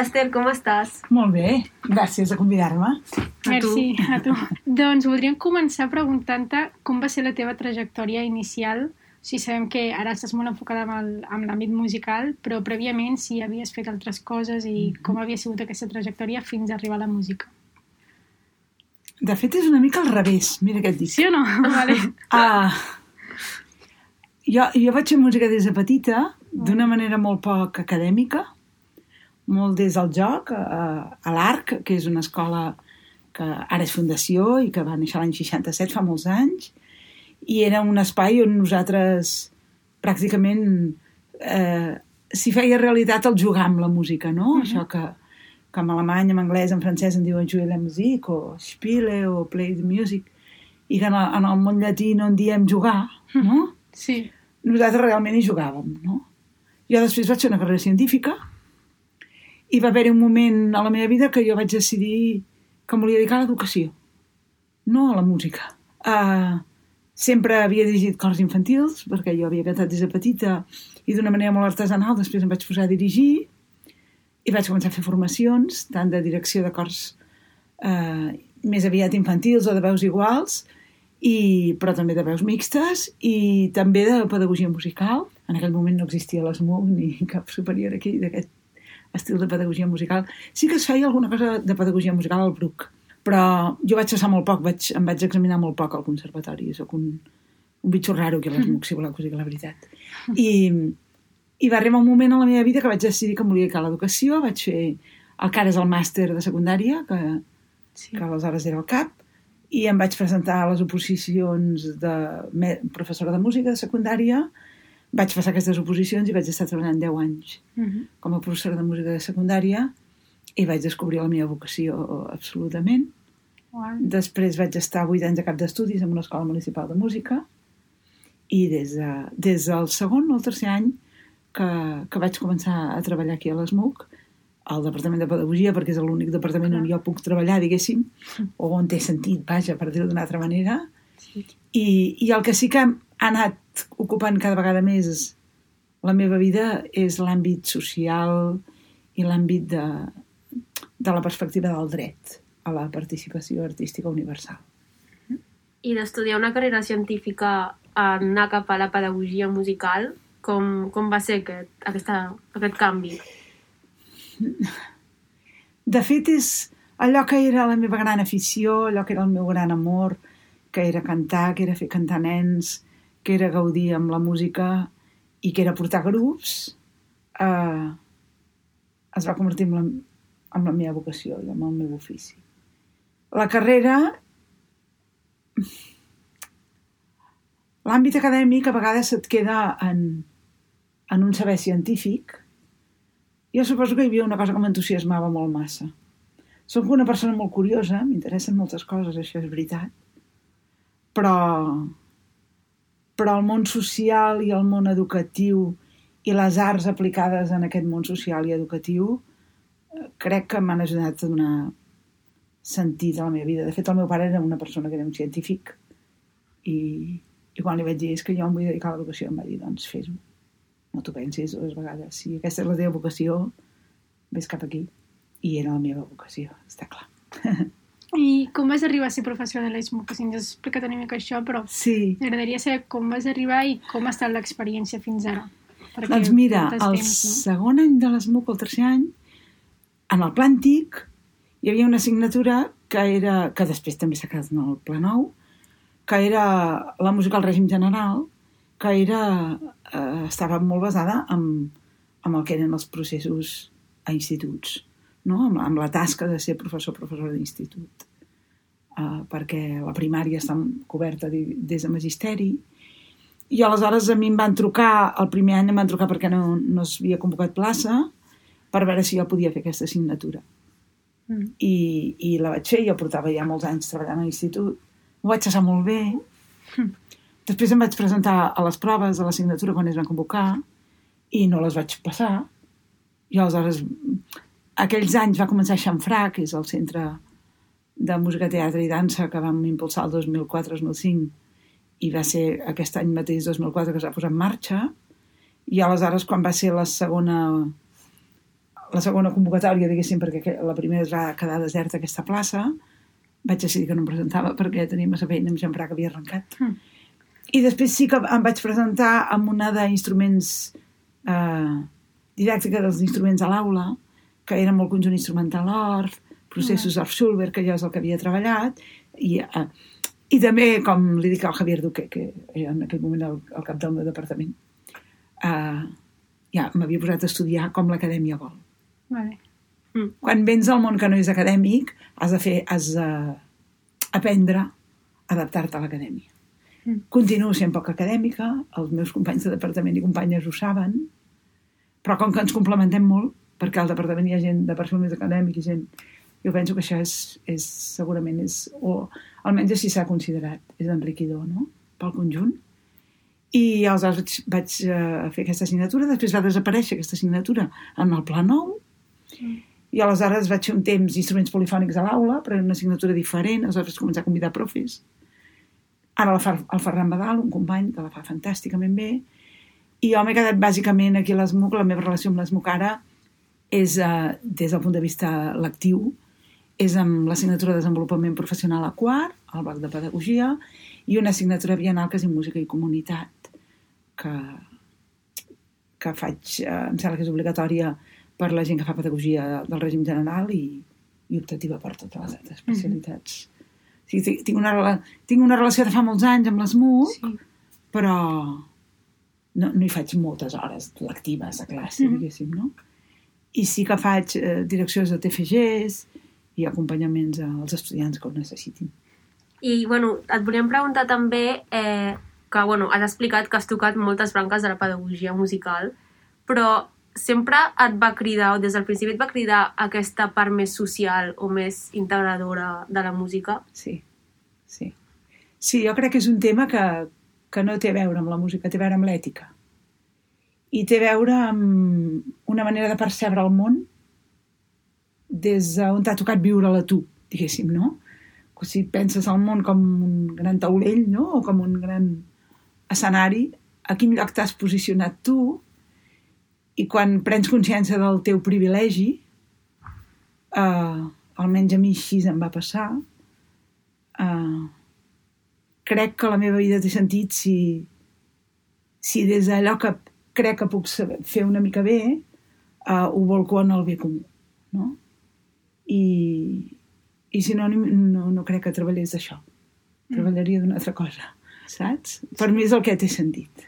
Hola, Esther, com estàs? Molt bé, gràcies a convidar-me. Merci, a tu. doncs voldríem començar preguntant-te com va ser la teva trajectòria inicial. O sigui, sabem que ara estàs molt enfocada amb l'àmbit musical, però prèviament si havies fet altres coses i mm -hmm. com havia sigut aquesta trajectòria fins a arribar a la música. De fet, és una mica al revés, mira què et dic. Sí o no? Vale. Uh, jo, jo vaig fer música des de petita, d'una manera molt poc acadèmica, molt des del joc, a, a l'ARC, que és una escola que ara és fundació i que va néixer l'any 67, fa molts anys, i era un espai on nosaltres pràcticament eh, s'hi feia realitat el jugar amb la música, no? Uh -huh. Això que, que en alemany, en anglès, en francès en diuen jouer la musique, o spiele, o play the music, i que en el, en el món llatí no en diem jugar, no? Sí. Nosaltres realment hi jugàvem, no? Jo després vaig fer una carrera científica i va haver-hi un moment a la meva vida que jo vaig decidir que em volia dedicar a l'educació, no a la música. Uh, sempre havia dirigit cors infantils, perquè jo havia cantat des de petita i d'una manera molt artesanal, després em vaig posar a dirigir i vaig començar a fer formacions, tant de direcció de cors eh, més aviat infantils o de veus iguals, i, però també de veus mixtes i també de pedagogia musical. En aquell moment no existia l'ESMUC ni cap superior aquí d'aquest estil de pedagogia musical. Sí que es feia alguna cosa de pedagogia musical al Bruc, però jo vaig passar molt poc, vaig, em vaig examinar molt poc al conservatori, sóc un, un bitxo raro a l'ESMUC, si voleu que la veritat. I, i va arribar un moment a la meva vida que vaig decidir que em volia dedicar a l'educació, vaig fer el que ara és el màster de secundària, que, sí. que aleshores era el CAP, i em vaig presentar a les oposicions de professora de música de secundària, vaig passar aquestes oposicions i vaig estar treballant 10 anys uh -huh. com a professora de música de secundària i vaig descobrir la meva vocació absolutament. Wow. Després vaig estar 8 anys a cap d'estudis en una escola municipal de música i des, de, des del segon o el tercer any que, que vaig començar a treballar aquí a l'ESMUC, al Departament de Pedagogia, perquè és l'únic departament on jo puc treballar, diguéssim, o on té sentit, vaja, per dir-ho d'una altra manera. Sí. I, I el que sí que ha anat ocupant cada vegada més la meva vida és l'àmbit social i l'àmbit de, de la perspectiva del dret a la participació artística universal. I d'estudiar una carrera científica anar cap a la pedagogia musical, com, com va ser aquest, aquesta, aquest canvi? De fet, és allò que era la meva gran afició, allò que era el meu gran amor, que era cantar, que era fer cantar nens, que era gaudir amb la música i que era portar grups, eh, es va convertir en la, en la meva vocació i en el meu ofici. La carrera l'àmbit acadèmic a vegades et queda en, en un saber científic, jo suposo que hi havia una cosa que m'entusiasmava molt massa. Soc una persona molt curiosa, m'interessen moltes coses, això és veritat, però, però el món social i el món educatiu i les arts aplicades en aquest món social i educatiu eh, crec que m'han ajudat a donar sentit a la meva vida. De fet, el meu pare era una persona que era un científic i, i quan li vaig dir és que jo em vull dedicar a l'educació em va dir, doncs fes-ho no t'ho pensis dues vegades. Si aquesta és la teva vocació, vés cap aquí. I era la meva vocació, està clar. I com vas arribar a ser l'ESMO? Que si ens has explicat una mica això, però sí. m'agradaria saber com vas arribar i com ha estat l'experiència fins ara. Perquè doncs mira, el temps, no? segon any de l'ESMUC, el tercer any, en el pla antic, hi havia una assignatura que era, que després també s'ha quedat en el pla nou, que era la música al règim general, que era, eh, estava molt basada en, en el que eren els processos a instituts, no? amb, amb la tasca de ser professor professor d'institut. Uh, perquè la primària està coberta des de magisteri i aleshores a mi em van trucar, el primer any em van trucar perquè no, no s'havia convocat plaça per veure si jo podia fer aquesta assignatura. Mm. I, I la vaig fer, jo portava ja molts anys treballant a l'institut, ho vaig passar molt bé, mm. Després em vaig presentar a les proves de l'assignatura quan es van convocar i no les vaig passar. I aleshores, aquells anys va començar Xamfrà, que és el centre de música, teatre i dansa que vam impulsar el 2004-2005 i va ser aquest any mateix, 2004, que es va posar en marxa. I aleshores, quan va ser la segona la segona convocatòria, diguéssim, perquè que- la primera es va quedar deserta aquesta plaça, vaig decidir que no em presentava perquè tenia massa feina amb Xamfrà que havia arrencat. Mm. I després sí que em vaig presentar amb una d'instruments eh, didàctica dels instruments a l'aula, que era molt conjunt instrumental Orff, processos Orff Schulberg, que jo és el que havia treballat, i, eh, i també, com li dic al Javier Duque, que era en aquell moment el, el cap del meu departament, eh, ja m'havia posat a estudiar com l'acadèmia vol. Vale. Quan vens al món que no és acadèmic, has de fer, has de aprendre a adaptar-te a l'acadèmia. Mm. Continuo sent poc acadèmica, els meus companys de departament i companyes ho saben, però com que ens complementem molt, perquè al departament hi ha gent de persones acadèmic i gent... Jo penso que això és, és segurament és, o almenys així s'ha considerat, és enriquidor, no?, pel conjunt. I aleshores vaig, vaig uh, fer aquesta assignatura, després va desaparèixer aquesta assignatura en el Pla Nou, i aleshores vaig fer un temps d'instruments polifònics a l'aula, però era una assignatura diferent, aleshores vaig començar a convidar profes. Ara la fa, el Ferran Badal, un company que la fa fantàsticament bé, i jo m'he quedat bàsicament aquí a l'ESMUC, la meva relació amb l'ESMUC ara és, eh, des del punt de vista lectiu, és amb l'assignatura de desenvolupament professional a quart, al bloc de pedagogia, i una assignatura bienal que és en música i comunitat, que, que faig, eh, em sembla que és obligatòria per la gent que fa pedagogia del règim general i, i optativa per totes les altres especialitats. O sigui, tinc, tinc, una, tinc una relació de fa molts anys amb l'ESMUC, Sí. però no, no hi faig moltes hores lectives a classe, Mhm. diguéssim, no? I sí que faig eh, direccions de TFGs i acompanyaments als estudiants que ho necessitin. I, bueno, et volíem preguntar també eh, que, bueno, has explicat que has tocat moltes branques de la pedagogia musical, però sempre et va cridar, o des del principi et va cridar aquesta part més social o més integradora de la música? Sí, sí. Sí, jo crec que és un tema que, que no té a veure amb la música, té a veure amb l'ètica. I té a veure amb una manera de percebre el món des d'on t'ha tocat viure-la tu, diguéssim, no? Si penses al món com un gran taulell, no?, o com un gran escenari, a quin lloc t'has posicionat tu i quan prens consciència del teu privilegi, eh, almenys a mi així em va passar, eh, crec que la meva vida té sentit si, si des d'allò que crec que puc saber, fer una mica bé, eh, ho volco en el bé comú, no? I, i si no, no, no crec que treballés d'això. Treballaria d'una altra cosa, saps? Per mi és el que té sentit.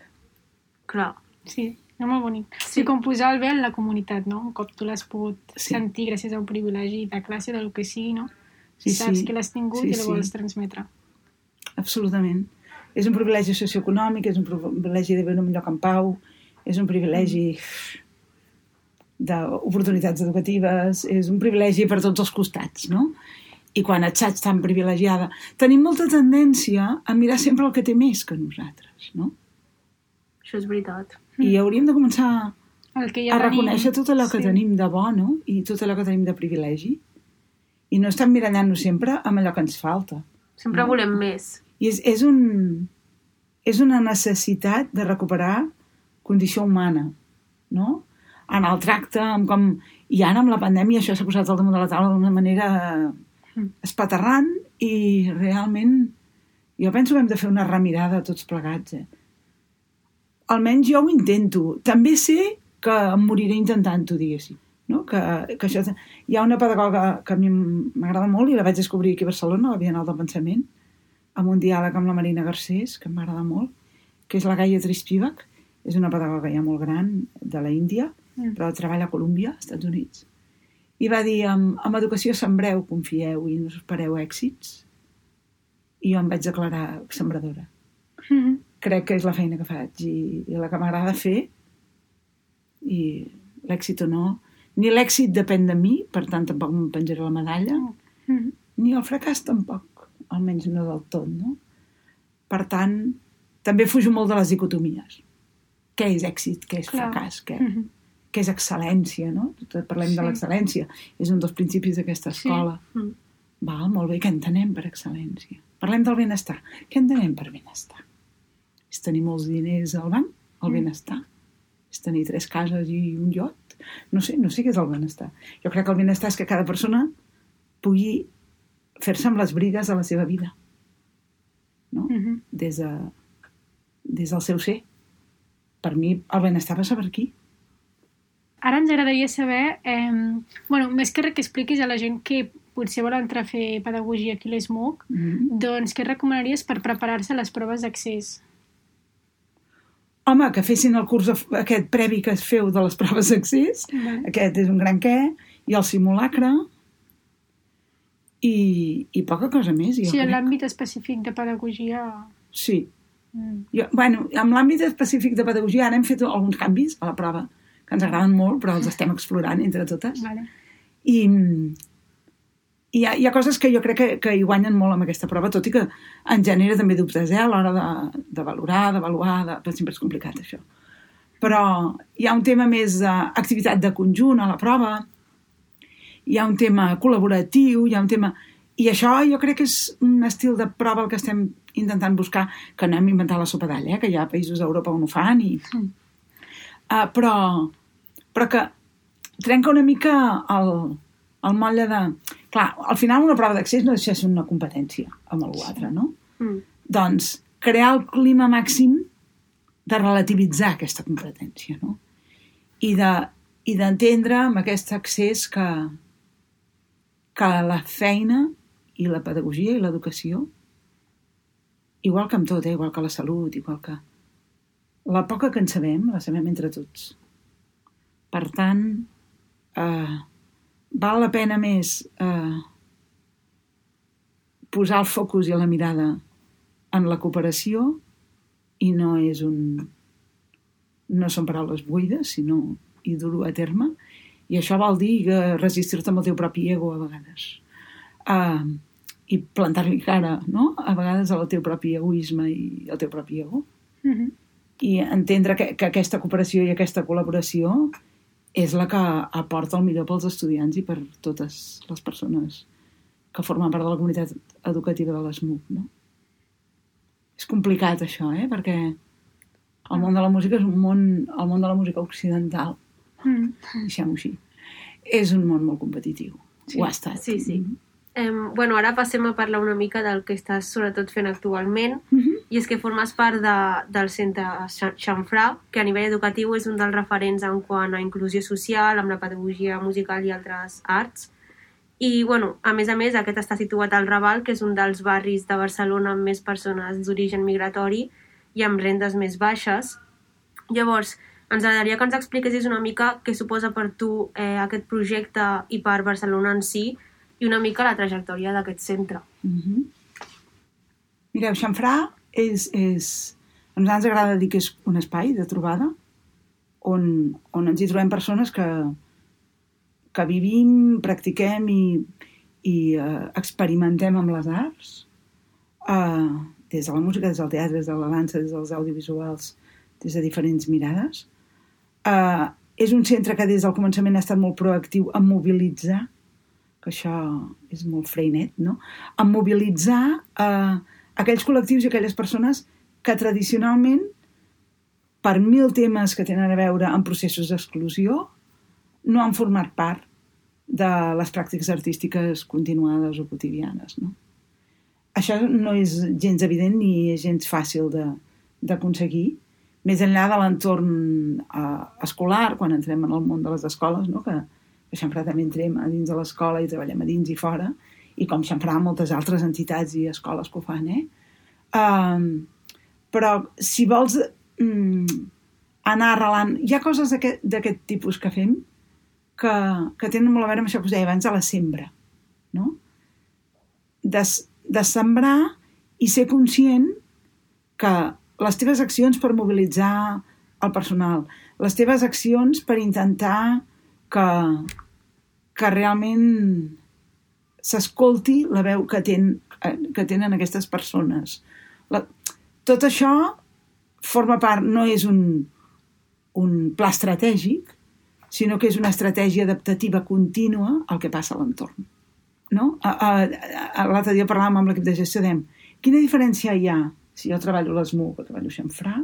Clar. Sí, és molt bonic. Sí. Sí. com posar el bé en la comunitat, no? Un cop tu l'has pogut Sí. sí. sentir gràcies a un privilegi de classe, del que sigui, no? Sí, Saps sí. que l'has tingut Sí, i el sí. vols transmetre. Absolutament. És un privilegi socioeconòmic, és un privilegi de viure en un lloc en pau, és un privilegi d'oportunitats educatives, és un privilegi per tots els costats, no? I quan et saps tan privilegiada, tenim molta tendència a mirar sempre el que té més que nosaltres, no? Això és veritat. I hauríem de començar El que a ja tenim, reconèixer tot allò que sí. tenim de bo, no? I tot allò que tenim de privilegi. I no estar mirallant-nos sempre amb allò que ens falta. Sempre No. volem més. I és, és, un, és una necessitat de recuperar condició humana, no? En el tracte, amb com... I ara amb la pandèmia això s'ha posat al damunt de la taula d'una manera espaterrant i realment jo penso que hem de fer una remirada tots plegats. Eh? Almenys jo ho intento. També sé que em moriré intentant-ho, diguéssim. No? Que, que això... Hi ha una pedagoga que a mi m'agrada molt i la vaig descobrir aquí a Barcelona, a la Bienal del Pensament, amb un diàleg amb la Marina Garcés, que m'agrada molt, que és la Gaia Trispivak. És una pedagoga ja molt gran de la Índia, Mm. però treballa a Colòmbia, als Estats Units. I va dir, amb, amb educació sembreu, confieu i no espereu èxits. I jo em vaig declarar sembradora. Mhm. Crec que és la feina que faig i, i la que m'agrada fer. I l'èxit o no... Ni l'èxit depèn de mi, per tant tampoc em penjaré la medalla, Mhm. ni el fracàs tampoc, almenys no del tot, no? Per tant, també fujo molt de les dicotomies. Què és èxit, què és Clar. fracàs, què, Mhm. Què és excel·lència, no? Tot parlem de Sí. l'excel·lència. És un dels principis d'aquesta Sí. escola. Mm. Val, molt bé, què entenem per excel·lència? Parlem del benestar. Què entenem per benestar? És tenir molts diners al banc, el Mm. benestar. És tenir tres cases i un iot. No sé, no sé què és el benestar. Jo crec que el benestar és que cada persona pugui fer-se amb les brigues de la seva vida. No? Mm -hmm. Des, de, des del seu ser. Per mi el benestar passa per aquí. Ara ens agradaria saber, eh, bueno, més que res que expliquis a la gent que potser vol entrar a fer pedagogia aquí a l'ESMUC, Mm -hmm. doncs què recomanaries per preparar-se a les proves d'accés? Home, que fessin el curs aquest previ que es feu de les proves d'accés, Vale. aquest és un gran què, i el simulacre, i, i poca cosa més. Jo Sí, en crec. l'àmbit específic de pedagogia... Sí. Mm. Jo, bueno, amb l'àmbit específic de pedagogia ara hem fet alguns canvis a la prova, que ens agraden molt, però els estem explorant entre totes. Vale. I, i hi, ha, hi ha coses que jo crec que, que hi guanyen molt amb aquesta prova, tot i que en genera també dubtes eh, a l'hora de, de valorar, d'avaluar, de, però sempre és complicat això. Però hi ha un tema més d'activitat de conjunt a la prova, hi ha un tema col·laboratiu, hi ha un tema... I això jo crec que és un estil de prova el que estem intentant buscar, que no hem inventat la sopa d'all, eh? que hi ha països d'Europa on ho fan, i... Mm. Uh, però, però que trenca una mica el, el motlle de... Clar, al final una prova d'accés no deixa de ser una competència amb algú altre, no? Mm. Doncs crear el clima màxim de relativitzar aquesta competència, no? I de i d'entendre amb aquest accés que, que la feina i la pedagogia i l'educació, igual que amb tot, eh? igual que la salut, igual que... La poca que en sabem, la sabem entre tots. Per tant, eh, val la pena més eh, posar el focus i la mirada en la cooperació i no és un... no són paraules buides, sinó i dur-ho a terme. I això vol dir que resistir-te amb el teu propi ego a vegades. Uh, I plantar-li cara, no? A vegades al teu propi egoisme i al teu propi ego. Mm -hmm. I entendre que, que aquesta cooperació i aquesta col·laboració és la que aporta el millor pels estudiants i per totes les persones que formen part de la comunitat educativa de l'ESMUC, no? És complicat això, eh? Perquè el món de la música és un món, el món de la música occidental, Mm. deixem-ho així, és un món molt competitiu. Sí. Ho ha estat. Sí, sí. Em, bueno, ara passem a parlar una mica del que estàs sobretot fent actualment Mm -hmm. i és que formes part de, del centre Xa- Xamfrà, que a nivell educatiu és un dels referents en quant a inclusió social, amb la pedagogia musical i altres arts. I, bueno, a més a més, aquest està situat al Raval, que és un dels barris de Barcelona amb més persones d'origen migratori i amb rendes més baixes. Llavors, ens agradaria que ens expliquessis una mica què suposa per tu eh, aquest projecte i per Barcelona en si i una mica la trajectòria d'aquest centre. Mm -hmm. Mireu, Xamfrà és, és... A nosaltres ens agrada dir que és un espai de trobada on, on ens hi trobem persones que, que vivim, practiquem i, i uh, experimentem amb les arts, uh, des de la música, des del teatre, des de la dansa, des dels audiovisuals, des de diferents mirades. Uh, és un centre que des del començament ha estat molt proactiu en mobilitzar que això és molt freinet, no? En mobilitzar eh, aquells col·lectius i aquelles persones que tradicionalment, per mil temes que tenen a veure amb processos d'exclusió, no han format part de les pràctiques artístiques continuades o quotidianes, no? Això no és gens evident ni és gens fàcil d'aconseguir, més enllà de l'entorn eh, escolar, quan entrem en el món de les escoles, no? que, sempre també entrem a dins de l'escola i treballem a dins i fora, i com sempre moltes altres entitats i escoles que ho fan, eh? Um, però si vols mm, anar arrelant... Hi ha coses d'aquest tipus que fem que, que tenen molt a veure amb això que us deia abans de la sembra, no? De, de sembrar i ser conscient que les teves accions per mobilitzar el personal, les teves accions per intentar que, que realment s'escolti la veu que, ten, que tenen aquestes persones. La, tot això forma part, no és un, un pla estratègic, sinó que és una estratègia adaptativa contínua al que passa a l'entorn. No? L'altre dia parlàvem amb l'equip de gestió, dèiem, quina diferència hi ha si jo treballo a l'ESMUC o treballo a Xamfrà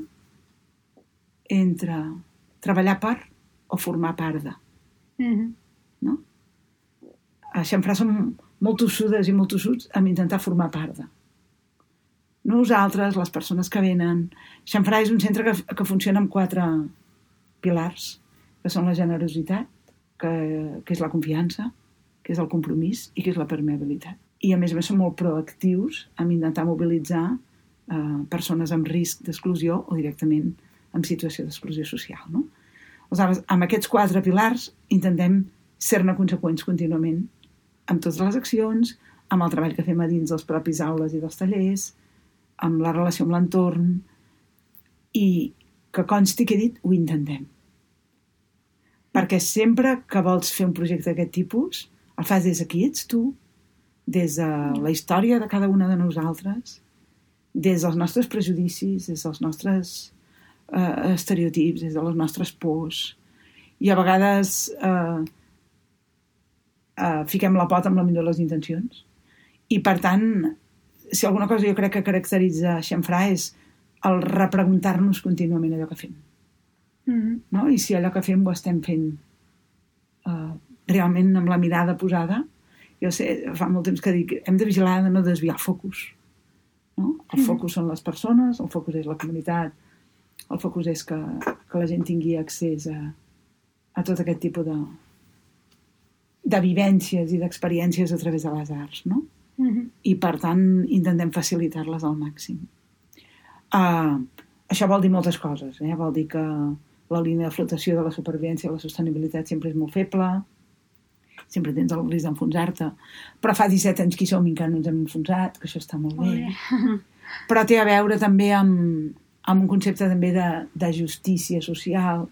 entre treballar per o formar part de. Mhm. no? Xamfrà som molt tossudes i molt tossuts amb intentar formar part de. Nosaltres, les persones que venen... Xamfrà és un centre que, que funciona amb quatre pilars, que són la generositat, que, que és la confiança, que és el compromís i que és la permeabilitat. I a més a més som molt proactius en intentar mobilitzar eh, persones amb risc d'exclusió o directament en situació d'exclusió social. No? Aleshores, amb aquests quatre pilars intentem ser-ne conseqüents contínuament amb totes les accions, amb el treball que fem a dins dels propis aules i dels tallers, amb la relació amb l'entorn i que consti que he dit, ho intentem. Perquè sempre que vols fer un projecte d'aquest tipus, el fas des d'aquí, ets tu, des de la història de cada una de nosaltres, des dels nostres prejudicis, des dels nostres eh, estereotips, des de les nostres pors. I a vegades eh, eh, fiquem la pota amb la millor de les intencions. I, per tant, si alguna cosa jo crec que caracteritza Xamfrà és el repreguntar-nos contínuament allò que fem. Mhm. No? I si allò que fem ho estem fent uh, realment amb la mirada posada, jo sé, fa molt temps que dic, hem de vigilar de no desviar el focus. No? El Mhm. focus són les persones, el focus és la comunitat, el focus és que, que la gent tingui accés a, a tot aquest tipus de, de vivències i d'experiències a través de les arts, no? Mhm. i per tant intentem facilitar-les al màxim. Uh, això vol dir moltes coses, eh? vol dir que la línia de flotació de la supervivència i la sostenibilitat sempre és molt feble, sempre tens el risc d'enfonsar-te, però fa 17 anys que hi som i encara no ens hem enfonsat, que això està molt bé. bé. Però té a veure també amb, amb un concepte també de, de justícia social.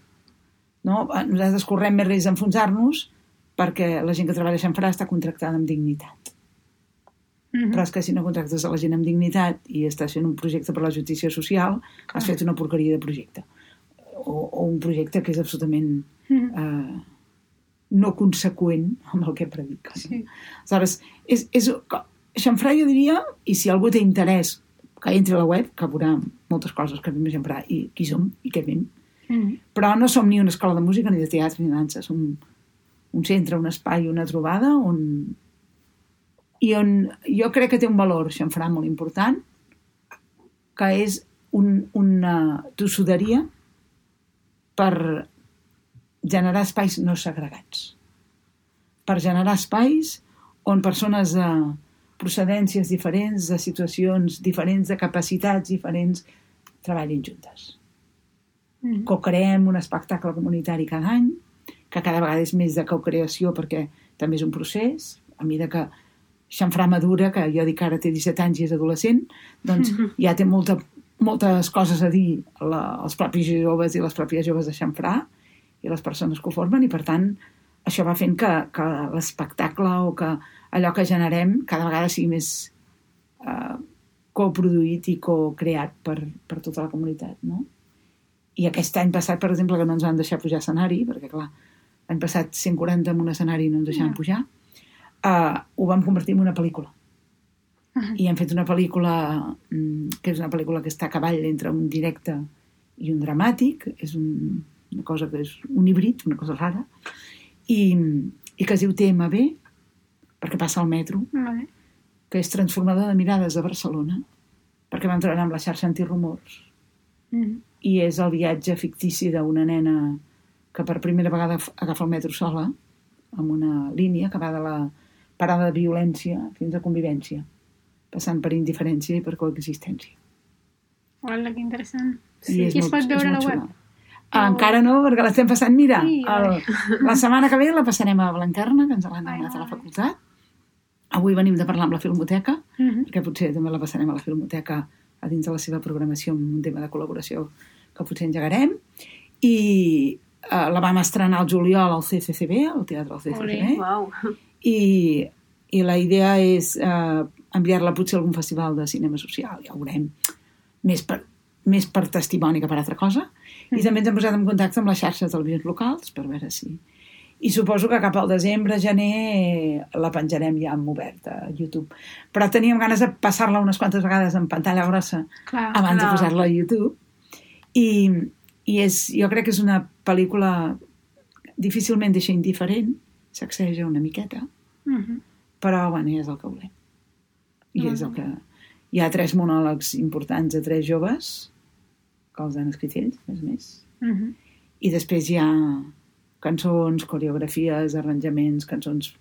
No? Nosaltres correm més risc d'enfonsar-nos perquè la gent que treballa a Xanfrà està contractada amb dignitat. Mhm. Però és que si no contractes a la gent amb dignitat i estàs fent un projecte per la justícia social, has fet una porqueria de projecte. O, o un projecte que és absolutament Mhm. eh, no conseqüent amb el que predica. No? Sí. Aleshores, és, és, Xamfrà jo diria, i si algú té interès que entri a la web, que veurà moltes coses que fem a Xamfrà i qui som i què fem, Mhm. però no som ni una escola de música, ni de teatre, ni de dansa. Som un centre, un espai, una trobada on... i on jo crec que té un valor, Xanfrà, molt important, que és un, una tossuderia per generar espais no segregats. Per generar espais on persones de procedències diferents, de situacions diferents, de capacitats diferents, treballin juntes Mhm. co-creem un espectacle comunitari cada any, que cada vegada és més de co-creació perquè també és un procés, a mesura que Xanfrà madura, que jo dic que ara té 17 anys i és adolescent, doncs ja té molta, moltes coses a dir la, els propis joves i les pròpies joves de Xanfrà i les persones que ho formen i per tant això va fent que, que l'espectacle o que allò que generem cada vegada sigui més eh, coproduït i co-creat per, per tota la comunitat, no? I aquest any passat, per exemple, que no ens van deixar pujar a escenari, perquè, clar, l'any passat 140 en un escenari i no ens deixaven Ja. pujar, uh, ho vam convertir en una pel·lícula. I hem fet una pel·lícula mm, que és una pel·lícula que està a cavall entre un directe i un dramàtic, és un, una cosa que és un híbrid, una cosa rara, i, i que es diu TMB, perquè passa al metro, Vale. que és transformador de mirades de Barcelona, perquè vam treballar amb la xarxa antirumors, Mhm. i és el viatge fictici d'una nena que per primera vegada agafa el metro sola, amb una línia que va de la parada de violència fins a convivència, passant per indiferència i per coexistència. Hola, que interessant. I és I es molt- pot veure a la web? Ah, encara no, perquè l'estem passant, mira, Sí, el, la setmana que ve la passarem a Blanquerna, que ens l'han demanat a la facultat. Avui venim de parlar amb la Filmoteca, Mhm. perquè potser també la passarem a la Filmoteca a dins de la seva programació amb un tema de col·laboració que potser engegarem. I eh, la vam estrenar al juliol al CCCB, al Teatre del CCCB, Ole. Uau. i, i la idea és eh, enviar-la potser a algun festival de cinema social, ja ho veurem, més per, més per testimoni que per altra cosa. I també ens hem posat en contacte amb les xarxes de televisions locals per veure si... I suposo que cap al desembre, gener, la penjarem ja en obert a YouTube. Però teníem ganes de passar-la unes quantes vegades en pantalla grossa Clar. abans de clar. posar-la a YouTube. I, i és, jo crec que és una pel·lícula difícilment deixa indiferent, sacseja una miqueta, Mhm. però bueno, ja és el que volem. I és el que... Hi ha tres monòlegs importants de tres joves, que els han escrit ells, més més. Mhm. I després hi ha cançons, coreografies, arranjaments, cançons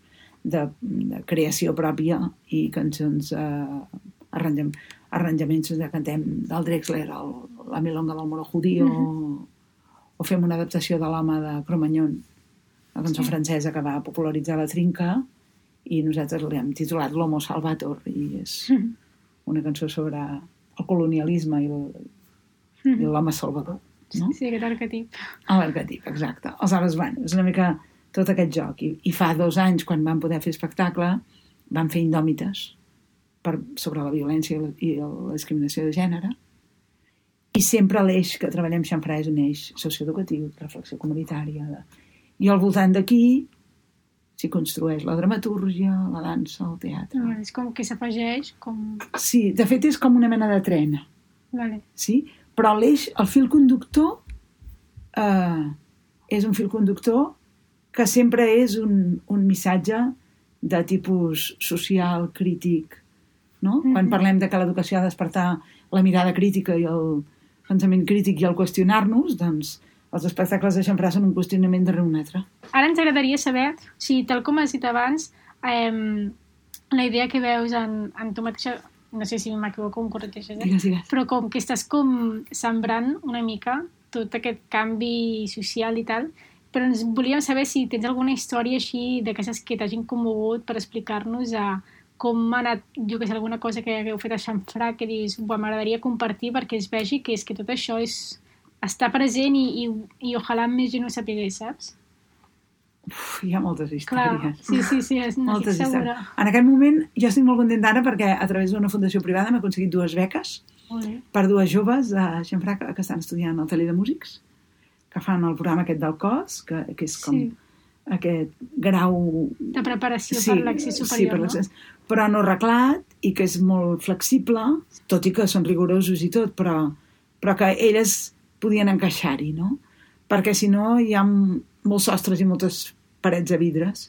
de, de creació pròpia i cançons, eh, arranjam, arranjaments de cantem del Drexler, el, la milonga del moro judío, o, o fem una adaptació de l'home de Cromagnon, la cançó Sí. francesa que va popularitzar la trinca, i nosaltres l'hem titulat L'Homo Salvator, i és Mhm. una cançó sobre el colonialisme i i l'home salvador. No? Sí, aquest arquetip. L'arquetip, exacte. Aleshores, bueno, és una mica tot aquest joc. I, I fa dos anys, quan vam poder fer espectacle, vam fer indòmites per, sobre la violència i la, i la discriminació de gènere. I sempre l'eix que treballem xamfrà és un eix socioeducatiu, reflexió comunitària. De... I al voltant d'aquí s'hi construeix la dramatúrgia, la dansa, el teatre. Vale, és com que s'afegeix, com... Sí, de fet és com una mena de trena. Vale. sí? però l'eix, el fil conductor eh, és un fil conductor que sempre és un, un missatge de tipus social, crític, no? Mhm. Quan parlem de que l'educació ha de despertar la mirada crítica i el pensament crític i el qüestionar-nos, doncs els espectacles de xamfrà són un qüestionament darrere un altre. Ara ens agradaria saber si, tal com has dit abans, eh, la idea que veus en, en tu mateixa, no sé si m'equivoco, em corregeixes, eh? Digues, digues. però com que estàs com sembrant una mica tot aquest canvi social i tal, però ens volíem saber si tens alguna història així d'aquestes que t'hagin commogut per explicar-nos a com ha anat, jo que sé, alguna cosa que hagueu fet a Xamfrà que dius, "Buah, m'agradaria compartir perquè es vegi que és que tot això és, està present i, i, i ojalà més gent ho sapigués, saps? Uf, hi ha moltes Clar, històries. sí, sí, sí, és, no moltes estic segura. històries. En aquest moment jo estic molt contenta ara perquè a través d'una fundació privada m'he aconseguit dues beques per dues joves de Xamfrà que, que estan estudiant al taller de músics, que fan el programa aquest del cos, que, que és com Sí. Aquest grau... De preparació per l'accés superior, sí, per l'accés, però no reglat i que és molt flexible, tot i que són rigorosos i tot, però, però que elles podien encaixar-hi, no? Perquè si no hi ha molts sostres i moltes parets de vidres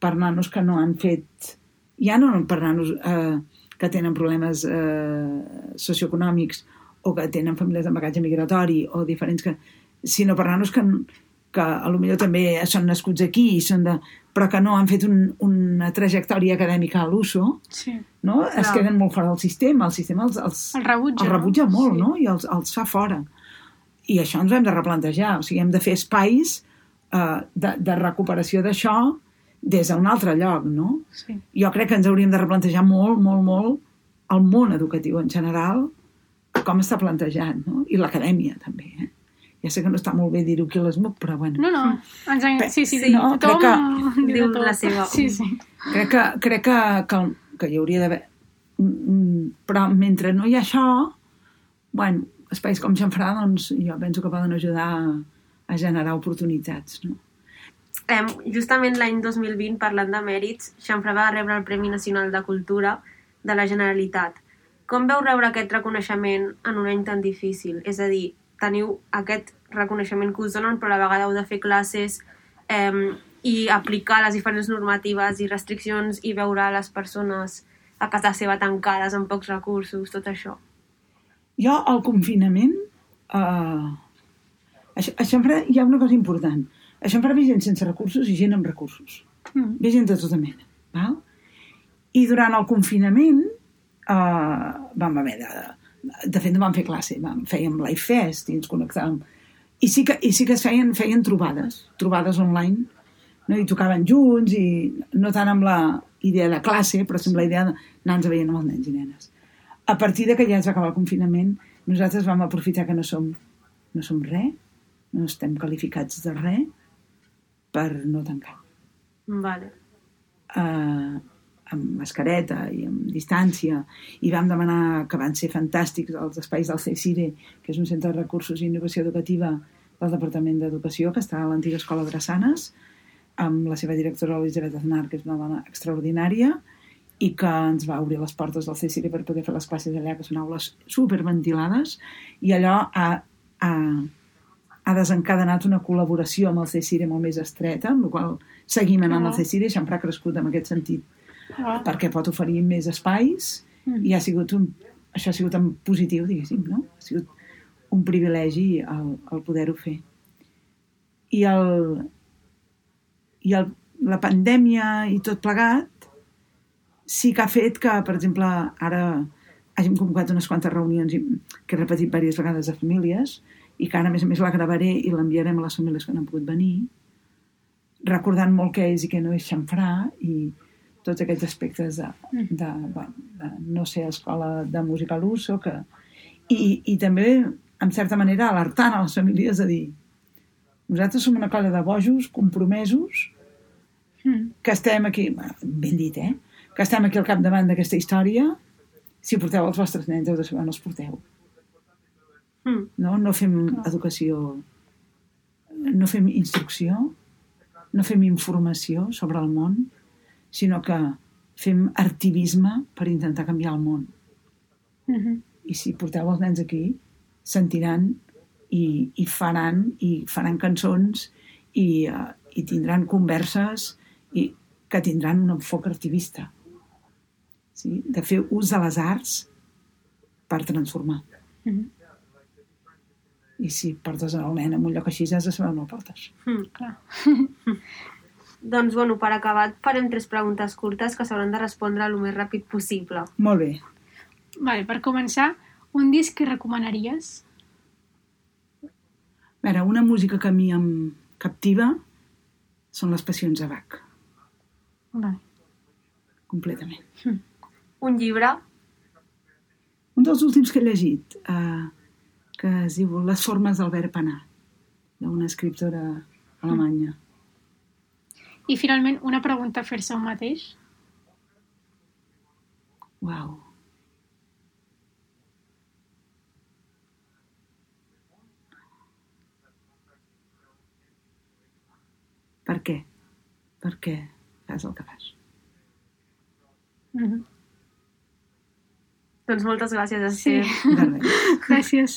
per nanos que no han fet... Ja no per nanos eh, que tenen problemes eh, socioeconòmics o que tenen famílies de bagatge migratori o diferents que... sinó per nanos que, que a lo millor també són nascuts aquí i són de, però que no han fet un, una trajectòria acadèmica a l'USO, Sí. no? es Clar. queden molt fora del sistema, el sistema els, els, El rebutja, els rebutja no? molt Sí. no? i els, els fa fora. I això ens hem de replantejar, o sigui, hem de fer espais eh, de, de recuperació d'això des d'un altre lloc, no? Sí. Jo crec que ens hauríem de replantejar molt, molt, molt el món educatiu en general, com està plantejat, no? I l'acadèmia, també, eh? Ja sé que no està molt bé dir-ho aquí a l'ESMUC, però bueno. No, no, ens en... sí, sí, Sí, no, tothom crec diu diu de tot. la seva. Sí, sí. Crec que, crec que, que, que hi hauria d'haver... Mm, Però mentre no hi ha això, bueno, espais com Xanfrà, doncs jo penso que poden ajudar a, a generar oportunitats, no? Eh, justament l'any 2020, parlant de mèrits, Xamfrà va rebre el Premi Nacional de Cultura de la Generalitat. Com veu rebre aquest reconeixement en un any tan difícil? És a dir, teniu aquest reconeixement que us donen, però a la vegada heu de fer classes eh, i aplicar les diferents normatives i restriccions i veure les persones a casa seva tancades amb pocs recursos, tot això. Jo, al confinament, eh, a, X- a Xanfrà hi ha una cosa important. A Xanfrà ve gent sense recursos i gent amb recursos. Mm. Ve gent de tota mena. Val? I durant el confinament eh, vam haver de... De fet, no vam fer classe, vam, fèiem live fest i ens connectàvem. I sí que, i sí que es feien, feien trobades, trobades online, no? i tocaven junts, i no tant amb la idea de classe, però amb la idea d'anar-nos veient amb els nens i nenes. A partir de que ja es va acabar el confinament, nosaltres vam aprofitar que no som, no som res, no estem qualificats de res, per no tancar Vale. eh, amb mascareta i amb distància i vam demanar que van ser fantàstics els espais del CECIRE que és un centre de recursos i innovació educativa del Departament d'Educació que està a l'antiga escola Drassanes amb la seva directora Elisabet Aznar que és una dona extraordinària i que ens va obrir les portes del CECIRE per poder fer les classes allà, que són aules superventilades, i allò ha, ha, ha desencadenat una col·laboració amb el CECIRE molt més estreta, amb la qual seguim anant Ah. al CECIRE, Xamfrà ha crescut en aquest sentit Ah. perquè pot oferir més espais Mm. i ha sigut un, això ha sigut en positiu, diguéssim, no? Ha sigut un privilegi el, el poder-ho fer. I, el, i el, la pandèmia i tot plegat sí que ha fet que, per exemple, ara hàgim convocat unes quantes reunions i- que he repetit diverses vegades de famílies i que ara, a més a més, la gravaré i l'enviarem a les famílies que no han pogut venir, recordant molt què és i què no és xamfrà i tots aquests aspectes de, de, bueno, de no ser escola de música a l'uso que... I, i també, en certa manera, alertant a les famílies de dir nosaltres som una colla de bojos, compromesos, Mm. que estem aquí, ben dit, eh? Que estem aquí al capdavant d'aquesta història. Si porteu els vostres nens, heu de saber on els porteu. Mm. No, no fem educació, no fem instrucció, no fem informació sobre el món, sinó que fem artivisme per intentar canviar el món. Mhm. I si porteu els nens aquí, sentiran i, i faran i faran cançons i, uh, i tindran converses i que tindran un enfoc artivista. Sí? De fer ús de les arts per transformar. Mhm. I si portes el nen en un lloc així, has de saber on el portes. Mm. Clar. Doncs, bueno, per acabar, farem tres preguntes curtes que s'hauran de respondre el més ràpid possible. Molt bé. Vale, per començar, un disc que recomanaries? A veure, una música que a mi em captiva són les passions de Bach, Vale. completament. Un llibre, Un dels últims que he llegit, eh, que es diu Les formes verb anar, d'una escriptora alemanya. I finalment, una pregunta a fer-se un mateix? Uau. Per què? Per què fas el que fas? Mhm. doncs moltes gràcies, Sí. Esther. Res. Gràcies.